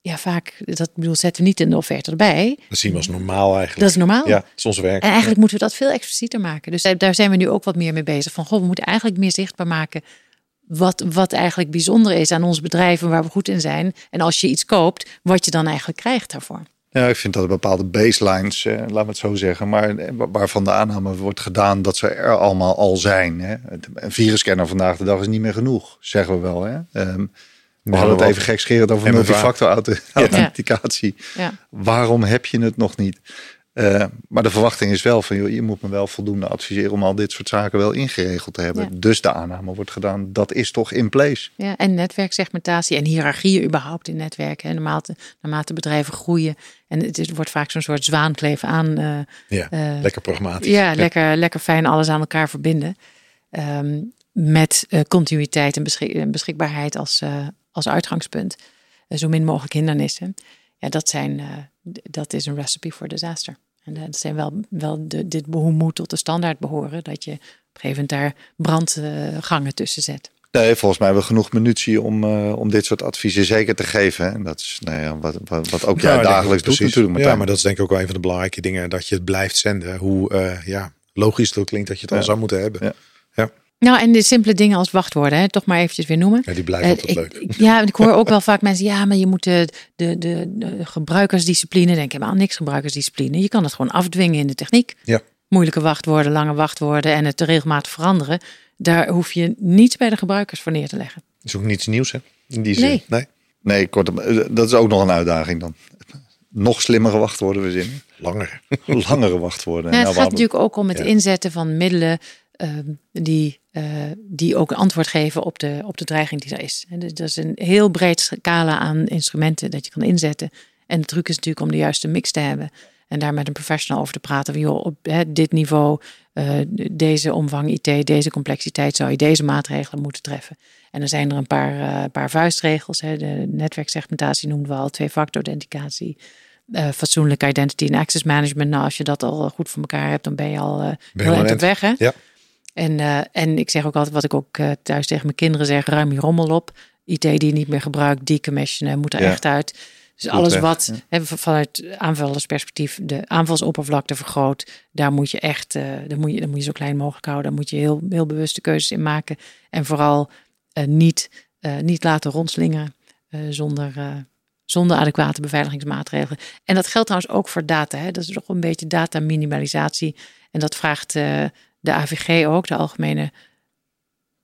ja, vaak, dat bedoel, zetten we niet in de offerte erbij. Dat zien we als normaal eigenlijk. Dat is normaal. Ja, ons werk. En eigenlijk moeten we dat veel explicieter maken. Dus daar zijn we nu ook wat meer mee bezig. Van, goh, we moeten eigenlijk meer zichtbaar maken wat, wat eigenlijk bijzonder is aan ons bedrijf en waar we goed in zijn. En als je iets koopt, wat je dan eigenlijk krijgt daarvoor. Ja, ik vind dat er bepaalde baselines, eh, laten we het zo zeggen, maar eh, waarvan de aanname wordt gedaan dat ze er allemaal al zijn. Hè. Een virusscanner vandaag de dag is niet meer genoeg, zeggen we wel. Hè. Um, we hadden het even gekscherend over multifactor authenticatie. Ja. Waarom heb je het nog niet? Uh, maar de verwachting is wel van, joh, je moet me wel voldoende adviseren om al dit soort zaken wel ingeregeld te hebben. Dus de aanname wordt gedaan, dat is toch in place. Ja, en netwerksegmentatie en hiërarchieën überhaupt in netwerken. Naarmate, naarmate bedrijven groeien. En het, is, wordt vaak zo'n soort zwaankleven aan. Uh, ja, uh, lekker pragmatisch. Ja, Lekker, lekker fijn alles aan elkaar verbinden. Um, met continuïteit en, beschik beschikbaarheid als, als uitgangspunt. zo min mogelijk hindernissen. Ja, dat zijn dat is een recipe voor disaster. En dat zijn wel, wel de, dit hoe moet tot de standaard behoren, dat je op een gegeven moment daar brandgangen tussen zet. Nee, volgens mij hebben we genoeg munitie om, uh, om dit soort adviezen zeker te geven. En dat is nou ja, wat, wat, wat ook jij dagelijks doet natuurlijk. Ja, maar dat is denk ik ook wel een van de belangrijke dingen. Dat je het blijft zenden. Hoe uh, ja, logisch het ook klinkt dat je het al zou moeten hebben. Ja. ja. Nou, en de simpele dingen als wachtwoorden, hè, toch maar eventjes weer noemen. Ja, die blijven uh, altijd leuk. [laughs] Ja, ik hoor ook wel vaak mensen, ja, maar je moet de, de, de, gebruikersdiscipline, denk ik helemaal niks gebruikersdiscipline. Je kan het gewoon afdwingen in de techniek. Ja. Moeilijke wachtwoorden, lange wachtwoorden en het regelmatig veranderen. Daar hoef je niets bij de gebruikers voor neer te leggen. Dat is ook niets nieuws, hè? In die zin. Nee. Nee, nee kort, eh, dat is ook nog een uitdaging dan. Nog slimmere wachtwoorden verzinnen. Langer. [laughs] Langere wachtwoorden. Ja, het nou, gaat natuurlijk ook om het inzetten van middelen Ehm, die, uh, die ook een antwoord geven op de, op de dreiging die er is. En dus dat is een heel breed scala aan instrumenten dat je kan inzetten. En de truc is natuurlijk om de juiste mix te hebben. En daar met een professional over te praten. Van, joh, op dit niveau, uh, deze omvang IT, deze complexiteit, zou je deze maatregelen moeten treffen. En dan zijn er een paar, uh, paar vuistregels. Hè. De netwerksegmentatie noemden we al, twee-factor authenticatie. Uh, fatsoenlijk identity en access management. Nou, als je dat al goed voor elkaar hebt, dan ben je al heel eind op weg. Hè? Ja. En, uh, en ik zeg ook altijd wat ik ook uh, thuis tegen mijn kinderen zeg: ruim je rommel op. IT die je niet meer gebruikt, decommissionen, moet er ja. echt uit. Dus Goed alles weg, wat ja. he, vanuit aanvallersperspectief de aanvalsoppervlakte vergroot, daar moet je echt, uh, daar moet je, daar moet je zo klein mogelijk houden. Daar moet je heel, heel bewuste keuzes in maken. En vooral niet, niet laten rondslingeren zonder, zonder adequate beveiligingsmaatregelen. En dat geldt trouwens ook voor data. Hè. Dat is toch een beetje data minimalisatie. En dat vraagt de AVG ook, de algemene.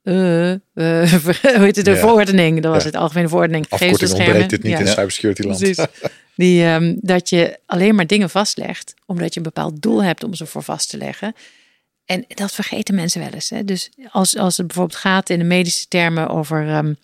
Uh, uh, [laughs] hoe heet het, de ja. verordening. Dat was ja. het algemene verordening. Afkorting ontbreekt het niet ja. in cybersecurity land. Die, um, dat je alleen maar dingen vastlegt, omdat je een bepaald doel hebt om ze voor vast te leggen. En dat vergeten mensen wel eens. Hè? Dus als, als het bijvoorbeeld gaat in de medische termen over, um,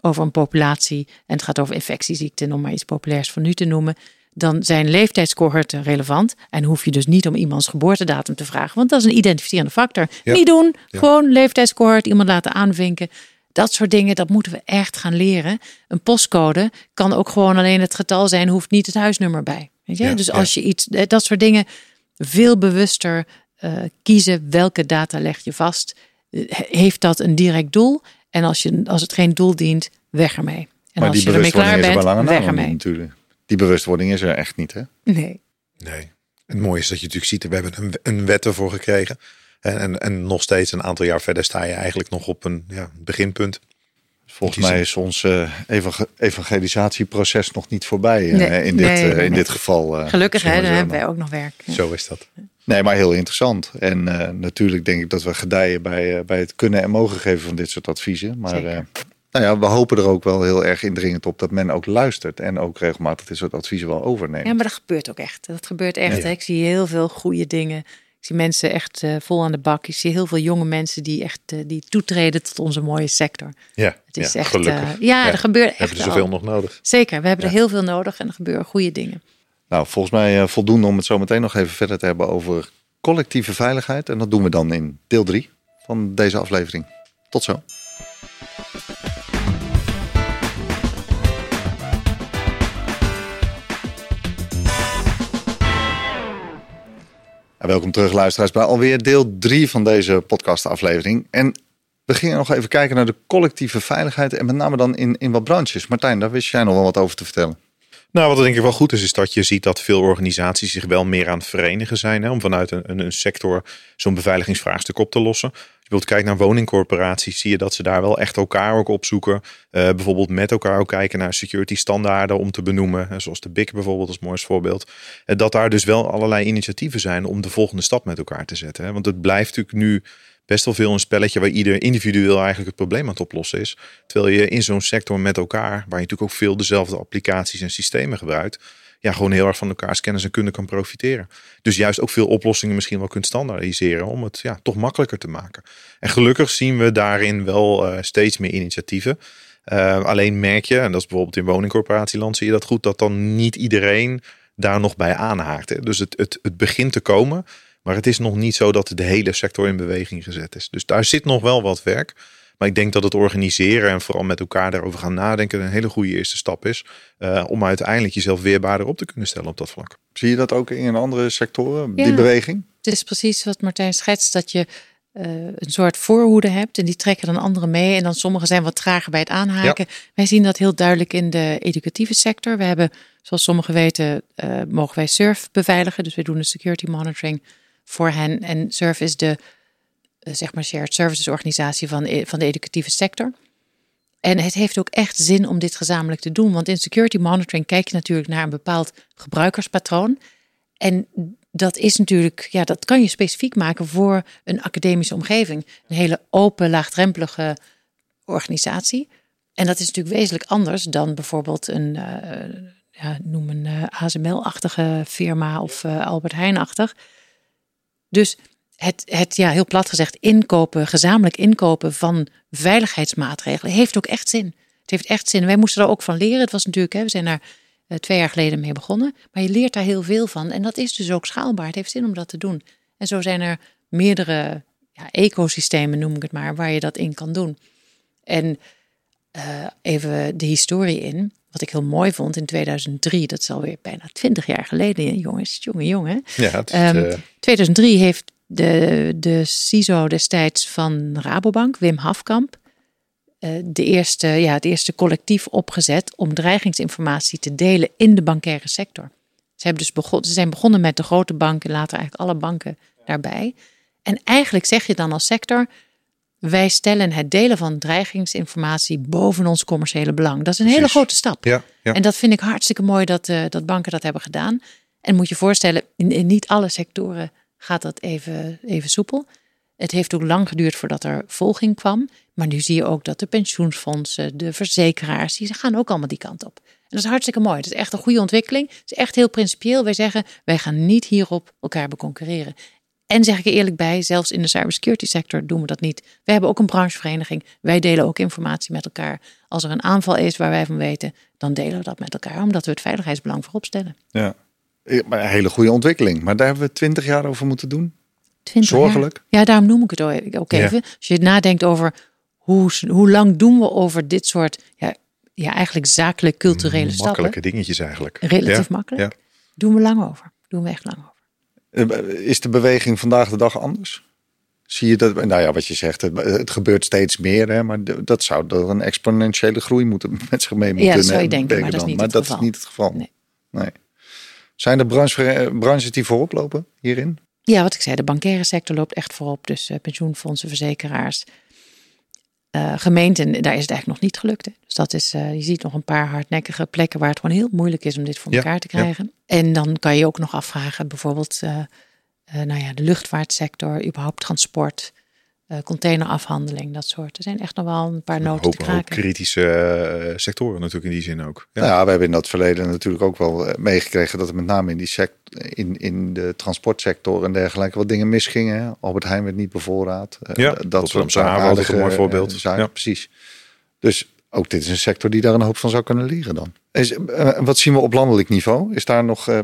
over een populatie. En het gaat over infectieziekten, om maar iets populairs van nu te noemen dan zijn leeftijdscohorten relevant. En hoef je dus niet om iemands geboortedatum te vragen, want dat is een identificerende factor. Ja. Niet doen, ja. gewoon leeftijdscohort, iemand laten aanvinken. Dat soort dingen, dat moeten we echt gaan leren. Een postcode kan ook gewoon alleen het getal zijn, hoeft niet het huisnummer bij. Weet je? Ja, dus als je iets, eh, dat soort dingen, veel bewuster uh, kiezen welke data leg je vast. Uh, heeft dat een direct doel? En als, je, als het geen doel dient, weg ermee. En maar als die je ermee klaar bent, weg ermee. Natuurlijk die bewustwording is er echt niet, hè? Nee. Nee. Het mooie is dat je natuurlijk ziet, we hebben een, een wet ervoor gekregen. En, en, en, nog steeds een aantal jaar verder sta je eigenlijk nog op een ja, beginpunt. Volgens mij is ons uh, evangelisatieproces nog niet voorbij uh, nee, in, dit, nee, uh, in dit geval. Gelukkig, hè, dan hebben wij ook nog werk. Zo is dat. Nee, maar heel interessant. En natuurlijk denk ik dat we gedijen bij, bij het kunnen en mogen geven van dit soort adviezen. Maar nou ja, we hopen er ook wel heel erg indringend op dat men ook luistert en ook regelmatig dit soort adviezen wel overneemt. Ja, maar dat gebeurt ook echt. Dat gebeurt echt. Ja. Ik zie heel veel goede dingen Ik zie mensen echt vol aan de bak. Ik zie heel veel jonge mensen die echt die toetreden tot onze mooie sector. Ja, het is echt. Gelukkig. ja, er gebeurt echt. Hebben er zoveel nog nodig? Zeker, we hebben er heel veel nodig en er gebeuren goede dingen. Nou, volgens mij voldoende om het zo meteen nog even verder te hebben over collectieve veiligheid. En dat doen we dan in deel 3 van deze aflevering. Tot zo. Welkom terug luisteraars bij alweer deel 3 van deze podcastaflevering. En we gingen nog even kijken naar de collectieve veiligheid en met name dan in, in wat branches. Martijn, daar wist jij nog wel wat over te vertellen. Nou, wat denk ik wel goed is, is dat je ziet dat veel organisaties zich wel meer aan het verenigen zijn. Hè, om vanuit een, een sector zo'n beveiligingsvraagstuk op te lossen. Als je bijvoorbeeld kijkt naar woningcorporaties, zie je dat ze daar wel echt elkaar ook opzoeken. Uh, bijvoorbeeld met elkaar ook kijken naar security standaarden om te benoemen. Zoals de BIC bijvoorbeeld als mooiste voorbeeld. Uh, dat daar dus wel allerlei initiatieven zijn om de volgende stap met elkaar te zetten. Hè. Want het blijft natuurlijk nu best wel veel een spelletje waar ieder individueel eigenlijk het probleem aan het oplossen is. Terwijl je in zo'n sector met elkaar, waar je natuurlijk ook veel dezelfde applicaties en systemen gebruikt, ja, gewoon heel erg van elkaars kennis en kunde kan profiteren. Dus juist ook veel oplossingen misschien wel kunt standaardiseren om het ja, toch makkelijker te maken. En gelukkig zien we daarin wel uh, steeds meer initiatieven. Uh, alleen merk je, en dat is bijvoorbeeld in woningcorporatieland, zie je dat goed, dat dan niet iedereen daar nog bij aanhaakt. Dus het, het, het begint te komen. Maar het is nog niet zo dat de hele sector in beweging gezet is. Dus daar zit nog wel wat werk. Maar ik denk dat het organiseren en vooral met elkaar daarover gaan nadenken een hele goede eerste stap is. Uh, om uiteindelijk jezelf weerbaarder op te kunnen stellen op dat vlak. Zie je dat ook in andere sectoren, die beweging? Het is precies wat Martijn schetst, dat je uh, een soort voorhoede hebt en die trekken dan anderen mee. En dan sommigen zijn wat trager bij het aanhaken. Wij zien dat heel duidelijk in de educatieve sector. We hebben, zoals sommigen weten, uh, mogen wij SURF beveiligen. Dus we doen de security monitoring voor hen. En SURF is de uh, zeg maar shared services organisatie van, e-, van de educatieve sector. En het heeft ook echt zin om dit gezamenlijk te doen. Want in security monitoring kijk je natuurlijk naar een bepaald gebruikerspatroon. En dat is natuurlijk, ja, dat kan je specifiek maken voor een academische omgeving. Een hele open, laagdrempelige organisatie. En dat is natuurlijk wezenlijk anders dan bijvoorbeeld een, uh, ja, noem een uh, ASML-achtige firma of Albert Heijn-achtig. Dus het, het, ja, heel plat gezegd, inkopen, gezamenlijk inkopen van veiligheidsmaatregelen heeft ook echt zin. Het heeft echt zin. Wij moesten er ook van leren. Het was natuurlijk, hè, we zijn daar uh, twee jaar geleden mee begonnen. Maar je leert daar heel veel van. En dat is dus ook schaalbaar. Het heeft zin om dat te doen. En zo zijn er meerdere ja, ecosystemen, noem ik het maar, waar je dat in kan doen. En uh, even de historie in. Wat ik heel mooi vond in 2003, dat is alweer bijna twintig jaar geleden, jongens, jongen, jongen. Ja, het, um, 2003 heeft de, de CISO destijds van Rabobank, Wim Hafkamp, uh, de eerste, ja, het eerste collectief opgezet om dreigingsinformatie te delen in de bankaire sector. Ze, hebben dus begon, ze zijn begonnen met de grote banken, later eigenlijk alle banken daarbij. En eigenlijk zeg je dan als sector, wij stellen het delen van dreigingsinformatie boven ons commerciële belang. Dat is een hele grote stap. Ja, ja, En dat vind ik hartstikke mooi dat, uh, dat banken dat hebben gedaan. En moet je voorstellen, in, in, niet alle sectoren gaat dat even, even soepel. Het heeft ook lang geduurd voordat er volging kwam. Maar nu zie je ook dat de pensioenfondsen, de verzekeraars, die gaan ook allemaal die kant op. En dat is hartstikke mooi. Dat is echt een goede ontwikkeling. Het is echt heel principieel. Wij zeggen, wij gaan niet hierop elkaar beconcurreren. En zeg ik er eerlijk bij, zelfs in de cybersecurity sector doen we dat niet. We hebben ook een branchevereniging. Wij delen ook informatie met elkaar. Als er een aanval is waar wij van weten, dan delen we dat met elkaar, omdat we het veiligheidsbelang voorop stellen. Ja, een hele goede ontwikkeling. Maar daar hebben we twintig jaar over moeten doen. Zorgelijk. Ja, daarom noem ik het ook even. Als je nadenkt over hoe, hoe lang doen we over dit soort, ja, ja eigenlijk zakelijk culturele Makkelijke stappen. Makkelijke dingetjes eigenlijk. Relatief makkelijk. Doen we lang over. Doen we echt lang over. Eh, is de beweging vandaag de dag anders? Zie je dat? Nou ja, wat je zegt, het, het gebeurt steeds meer, hè, maar dat zou er een exponentiële groei moeten [laughs] met zich mee moeten. Ja, dat zou je denken, maar dat is niet, het, dat geval. is niet het geval. Nee. nee. Zijn er branche, branches die voorop lopen hierin? Ja, wat ik zei, de bankaire sector loopt echt voorop. Dus uh, pensioenfondsen, verzekeraars, uh, gemeenten, daar is het eigenlijk nog niet gelukt. Hè. Dus dat is, uh, je ziet nog een paar hardnekkige plekken waar het gewoon heel moeilijk is om dit voor elkaar te krijgen. Ja. En dan kan je ook nog afvragen, bijvoorbeeld, nou ja, de luchtvaartsector, überhaupt transport. Containerafhandeling, dat soort. Er zijn echt nog wel een paar noten te kraken. kritische sectoren natuurlijk in die zin ook. Ja. Nou ja, we hebben in dat verleden natuurlijk ook wel meegekregen dat er met name in, die sect in, in de transportsector en dergelijke wat dingen misgingen. Albert Heijn werd niet bevoorraad. Ja, dat soort zaken. een mooi voorbeeld. Zaken, ja. Precies. Dus ook dit is een sector die daar een hoop van zou kunnen leren dan. Is, uh, wat zien we op landelijk niveau? Is daar nog uh,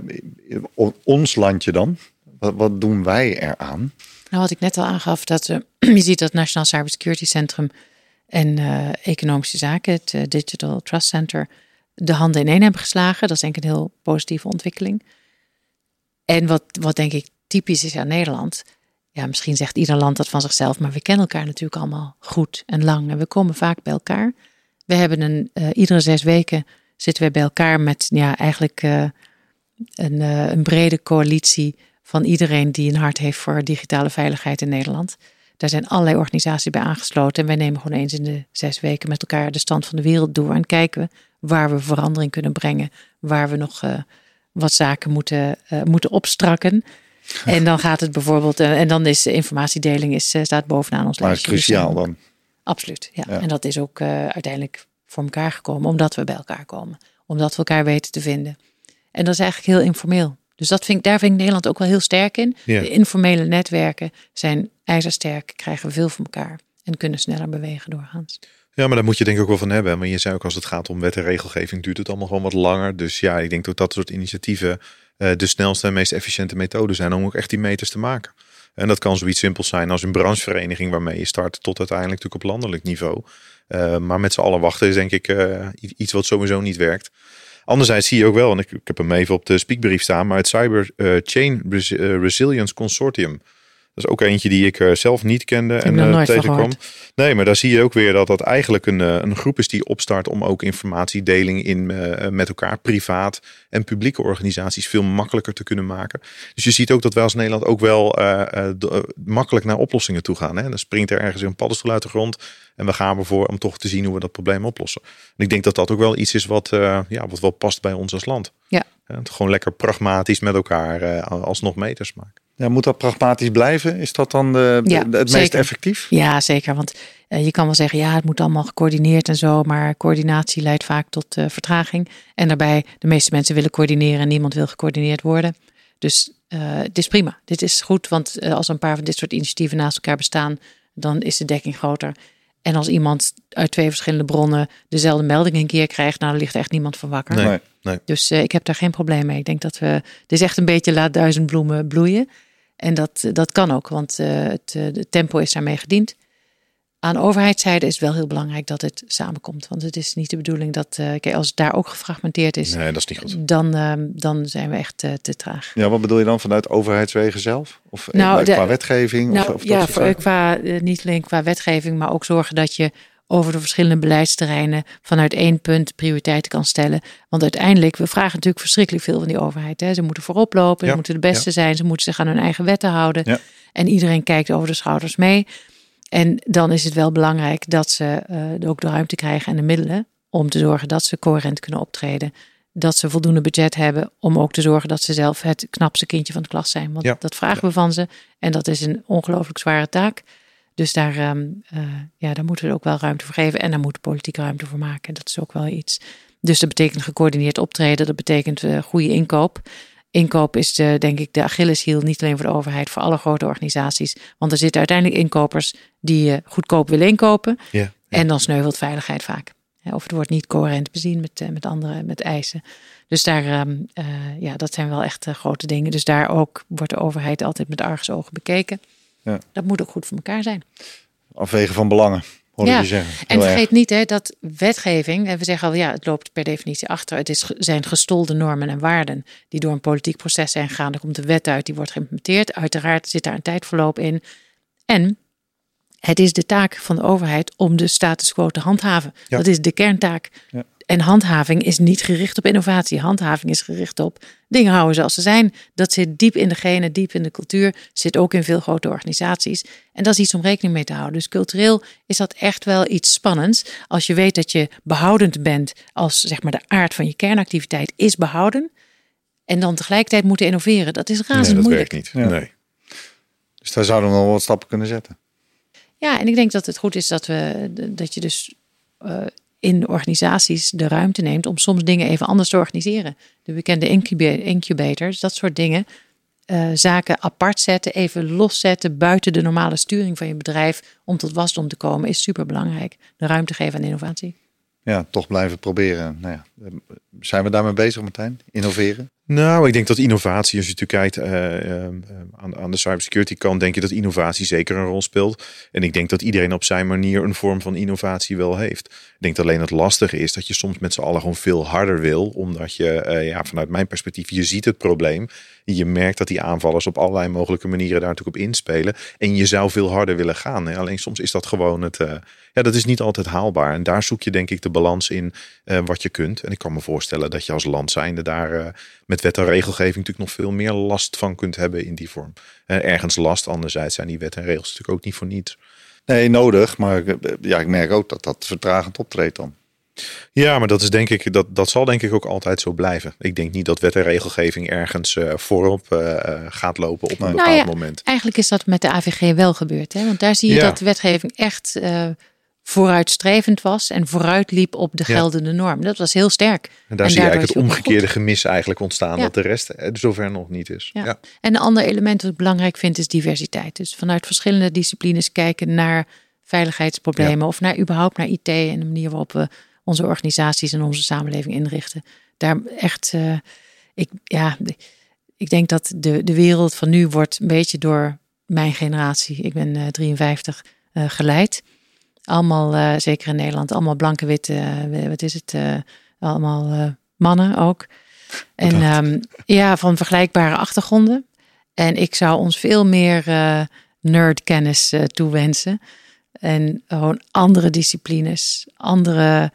ons landje dan? Wat, wat, doen wij eraan? Nou, wat ik net al aangaf, dat uh, [clears throat] je ziet dat het Nationaal Cybersecurity Centrum en Economische Zaken, het Digital Trust Center, de handen ineen hebben geslagen. Dat is denk ik een heel positieve ontwikkeling. En wat, wat denk ik typisch is aan Nederland. Ja, misschien zegt ieder land dat van zichzelf, maar we kennen elkaar natuurlijk allemaal goed en lang. En we komen vaak bij elkaar. We hebben een, iedere zes weken zitten we bij elkaar met ja, eigenlijk een, een brede coalitie van iedereen die een hart heeft voor digitale veiligheid in Nederland. Daar zijn allerlei organisaties bij aangesloten. En wij nemen gewoon eens in de zes weken met elkaar de stand van de wereld door. En kijken we waar we verandering kunnen brengen. Waar we nog wat zaken moeten, moeten opstrakken. [laughs] En dan gaat het bijvoorbeeld, en dan is informatiedeling is, staat bovenaan ons lijstje. Maar cruciaal dan. Absoluut, ja. En dat is ook uiteindelijk voor elkaar gekomen, omdat we bij elkaar komen. Omdat we elkaar weten te vinden. En dat is eigenlijk heel informeel. Dus dat vind ik, daar vind ik Nederland ook wel heel sterk in. De informele netwerken zijn ijzersterk, krijgen veel van elkaar en kunnen sneller bewegen doorgaans. Ja, maar daar moet je denk ik ook wel van hebben. Maar je zei ook als het gaat om wet en regelgeving duurt het allemaal gewoon wat langer. Dus ja, ik denk dat dat soort initiatieven uh, de snelste en meest efficiënte methode zijn om ook echt die meters te maken. En dat kan zoiets simpels zijn als een branchevereniging waarmee je start tot uiteindelijk natuurlijk op landelijk niveau. Uh, maar met z'n allen wachten is denk ik uh, iets wat sowieso niet werkt. Anderzijds zie je ook wel, en ik, ik heb hem even op de speakbrief staan, maar het Cyber uh, Chain Resilience Consortium. Dat is ook eentje die ik zelf niet kende en uh, tegenkwam. Nee, maar daar zie je ook weer dat dat eigenlijk een, een groep is die opstart om ook informatiedeling in, met elkaar, privaat en publieke organisaties, veel makkelijker te kunnen maken. Dus je ziet ook dat wij als Nederland ook wel makkelijk naar oplossingen toe gaan. Hè? Dan springt er ergens een paddenstoel uit de grond en we gaan ervoor om toch te zien hoe we dat probleem oplossen. En ik denk dat dat ook wel iets is wat, ja, wat wel past bij ons als land. Ja. Gewoon lekker pragmatisch met elkaar alsnog meters maken. Ja, moet dat pragmatisch blijven? Is dat dan de, ja, het meest effectief? Ja, zeker. Want uh, je kan wel zeggen, ja, het moet allemaal gecoördineerd en zo. Maar coördinatie leidt vaak tot vertraging. En daarbij, de meeste mensen willen coördineren en niemand wil gecoördineerd worden. Dus het is prima. Dit is goed, want als een paar van dit soort initiatieven naast elkaar bestaan, dan is de dekking groter. En als iemand uit twee verschillende bronnen dezelfde melding een keer krijgt, nou, dan ligt echt niemand van wakker. Nee, nee. Dus uh, ik heb daar geen probleem mee. Ik denk dat we, het is echt een beetje laat duizend bloemen bloeien. En dat, dat kan ook, want uh, het de tempo is daarmee gediend. Aan overheidszijde is het wel heel belangrijk dat het samenkomt. Want het is niet de bedoeling dat, uh, kijk, als het daar ook gefragmenteerd is, nee, dat is niet goed. Dan, uh, dan zijn we echt uh, te traag. Ja, wat bedoel je dan vanuit overheidswegen zelf? Of nou, de, qua wetgeving? Nou, of, of ja, voor, qua, niet alleen qua wetgeving, maar ook zorgen dat je over de verschillende beleidsterreinen vanuit één punt prioriteiten kan stellen. Want uiteindelijk, we vragen natuurlijk verschrikkelijk veel van die overheid. Hè. Ze moeten voorop lopen, ja, ze moeten de beste ja. zijn, ze moeten zich aan hun eigen wetten houden. Ja. En iedereen kijkt over de schouders mee. En dan is het wel belangrijk dat ze uh, ook de ruimte krijgen en de middelen om te zorgen dat ze coherent kunnen optreden. Dat ze voldoende budget hebben om ook te zorgen dat ze zelf het knapste kindje van de klas zijn. Want dat vragen we van ze. En dat is een ongelooflijk zware taak. Dus daar, um, uh, ja, daar moeten we ook wel ruimte voor geven. En daar moet politiek ruimte voor maken. Dat is ook wel iets. Dus dat betekent gecoördineerd optreden. Dat betekent uh, goede inkoop. Inkoop is de, denk ik de Achilleshiel, niet alleen voor de overheid, voor alle grote organisaties. Want er zitten uiteindelijk inkopers die uh, goedkoop willen inkopen. Ja, ja. En dan sneuvelt veiligheid vaak. Of het wordt niet coherent bezien met, met andere met eisen. Dus daar, um, uh, ja, dat zijn wel echt grote dingen. Dus daar ook wordt de overheid altijd met argusogen bekeken. Ja. Dat moet ook goed voor elkaar zijn. Afwegen van belangen ja. je zeggen. en vergeet erg. niet hè, dat wetgeving, we zeggen al ja, het loopt per definitie achter. Het is, zijn gestolde normen en waarden die door een politiek proces zijn gegaan. Er komt de wet uit, die wordt geïmplementeerd. Uiteraard zit daar een tijdverloop in. En het is de taak van de overheid om de status quo te handhaven. Ja. Dat is de kerntaak. Ja. En handhaving is niet gericht op innovatie. Handhaving is gericht op dingen houden zoals ze zijn. Dat zit diep in de genen, diep in de cultuur. Zit ook in veel grote organisaties. En dat is iets om rekening mee te houden. Dus cultureel is dat echt wel iets spannends. Als je weet dat je behoudend bent als zeg maar de aard van je kernactiviteit is behouden. En dan tegelijkertijd moeten innoveren. Dat is razend nee, dat moeilijk. Werkt niet. Ja. Nee. Dus daar zouden we wel wat stappen kunnen zetten. Ja, en ik denk dat het goed is dat, we, dat je dus uh, in organisaties de ruimte neemt om soms dingen even anders te organiseren. De bekende incubators, dat soort dingen. Uh, zaken apart zetten, even loszetten buiten de normale sturing van je bedrijf om tot wasdom te komen, is super belangrijk. De ruimte geven aan innovatie. Ja, toch blijven proberen. Nou ja, zijn we daarmee bezig, Martijn? Innoveren? Nou, ik denk dat innovatie, als je natuurlijk kijkt uh, uh, aan, aan de cybersecurity kant, denk je dat innovatie zeker een rol speelt. En ik denk dat iedereen op zijn manier een vorm van innovatie wel heeft. Ik denk dat alleen het lastige is dat je soms met z'n allen gewoon veel harder wil, omdat je, uh, ja, vanuit mijn perspectief, je ziet het probleem. Je merkt dat die aanvallers op allerlei mogelijke manieren daar natuurlijk op inspelen. En je zou veel harder willen gaan. Alleen soms is dat gewoon het. Ja, dat is niet altijd haalbaar. En daar zoek je denk ik de balans in wat je kunt. En ik kan me voorstellen dat je als land zijnde daar met met wet en regelgeving natuurlijk nog veel meer last van kunt hebben in die vorm. En ergens last, anderzijds zijn die wet en regels natuurlijk ook niet voor niets. Nee, nodig. Maar ja, ik merk ook dat dat vertragend optreedt dan. Ja, maar dat is denk ik, dat, dat zal denk ik ook altijd zo blijven. Ik denk niet dat wet en regelgeving ergens uh, voorop uh, gaat lopen op een bepaald nou ja, moment. Eigenlijk is dat met de AVG wel gebeurd. Hè? Want daar zie je ja. dat wetgeving echt uh, vooruitstrevend was en vooruitliep op de geldende norm. Dat was heel sterk. En daar zie je eigenlijk het omgekeerde gemis eigenlijk ontstaan, dat de rest zover nog niet is. Ja. En een ander element dat ik belangrijk vind is diversiteit. Dus vanuit verschillende disciplines kijken naar veiligheidsproblemen of naar überhaupt naar IT en de manier waarop we onze organisaties en onze samenleving inrichten. Daar echt, uh, ik, ja, ik denk dat de, de wereld van nu wordt een beetje door mijn generatie, ik ben uh, 53, uh, geleid allemaal, uh, zeker in Nederland, allemaal blanke, witte, uh, wat is het? Uh, allemaal mannen ook. En um, ja, van vergelijkbare achtergronden. En ik zou ons veel meer nerdkennis toewensen. En gewoon andere disciplines, andere,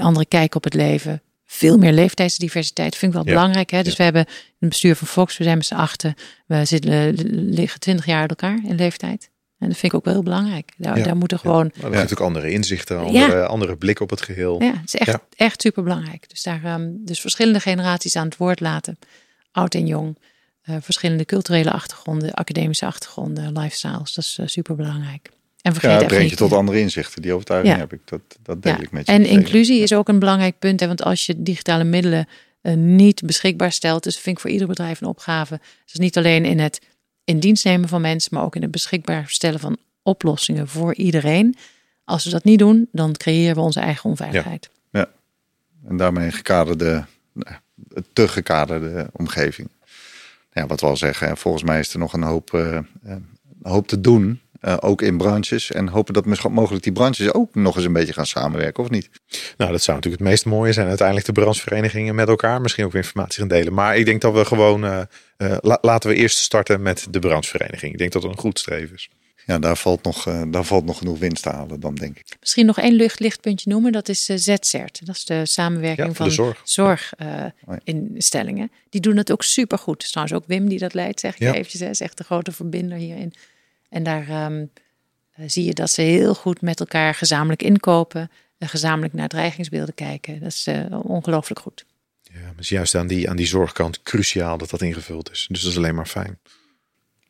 andere kijk op het leven. Veel meer leeftijdsdiversiteit vind ik wel belangrijk. Hè? Dus we hebben een bestuur van Fox, we zijn met z'n achten. We zitten, liggen twintig jaar uit elkaar in leeftijd. En dat vind ik ook wel heel belangrijk. Daar, daar moeten gewoon. Maar er natuurlijk andere inzichten, andere, andere blik op het geheel. Ja, het is echt, echt super belangrijk. Dus daar um, dus verschillende generaties aan het woord laten, oud en jong. Uh, verschillende culturele achtergronden, academische achtergronden, lifestyles. Dat is uh, super belangrijk. En vergeet ja, breng je tot andere inzichten. Die overtuiging heb ik. Dat, dat deel ik met je. En inclusie is ook een belangrijk punt. Hè, want als je digitale middelen uh, niet beschikbaar stelt, dus vind ik voor ieder bedrijf een opgave. Dus niet alleen in het in dienst nemen van mensen, maar ook in het beschikbaar stellen van oplossingen voor iedereen. Als we dat niet doen, dan creëren we onze eigen onveiligheid. Ja, en daarmee een gekaderde, te gekaderde omgeving. Ja, wat we al zeggen, volgens mij is er nog een hoop, uh, hoop te doen. Uh, ook in branches. En hopen dat mogelijk die branches ook nog eens een beetje gaan samenwerken, of niet? Nou, dat zou natuurlijk het meest mooie zijn. Uiteindelijk de brancheverenigingen met elkaar. Misschien ook informatie gaan delen. Maar ik denk dat we gewoon... Uh, uh, laten we eerst starten met de branchevereniging. Ik denk dat dat een goed streven is. Ja, daar valt, nog, daar valt nog genoeg winst te halen dan, denk ik. Misschien nog één luchtlichtpuntje noemen. Dat is ZCERT. Dat is de samenwerking ja, van zorg. zorginstellingen. die doen het ook super goed. Trouwens ook Wim die dat leidt, zeg ik ja. eventjes. Hij is echt de grote verbinder hierin. En daar um, zie je dat ze heel goed met elkaar gezamenlijk inkopen, en gezamenlijk naar dreigingsbeelden kijken. Dat is uh, ongelooflijk goed. Ja, maar is juist aan die, aan die zorgkant cruciaal dat dat ingevuld is. Dus dat is alleen maar fijn.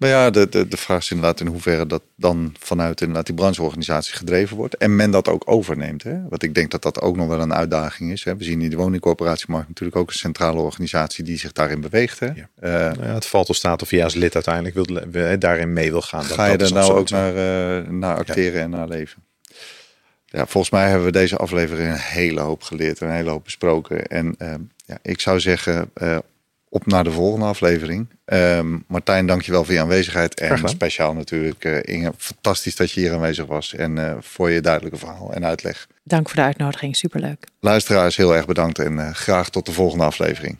Nou ja, de, de, de vraag is inderdaad in hoeverre dat dan vanuit inderdaad die brancheorganisatie gedreven wordt. En men dat ook overneemt. Hè? Want ik denk dat dat ook nog wel een uitdaging is. Hè? We zien in de woningcorporatiemarkt natuurlijk ook een centrale organisatie die zich daarin beweegt. Hè? Ja. Uh, nou ja, het valt of staat of je als lid uiteindelijk wil, daarin mee wil gaan. Ga je er nou ook naar, uh, naar acteren ja. en naar leven? Ja, volgens mij hebben we deze aflevering een hele hoop geleerd en een hele hoop besproken. En uh, ja, ik zou zeggen, op naar de volgende aflevering. Um, Martijn, dankjewel voor je aanwezigheid. En speciaal natuurlijk uh, Inge, fantastisch dat je hier aanwezig was. En uh, voor je duidelijke verhaal en uitleg. Dank voor de uitnodiging, superleuk. Luisteraars, heel erg bedankt en uh, graag tot de volgende aflevering.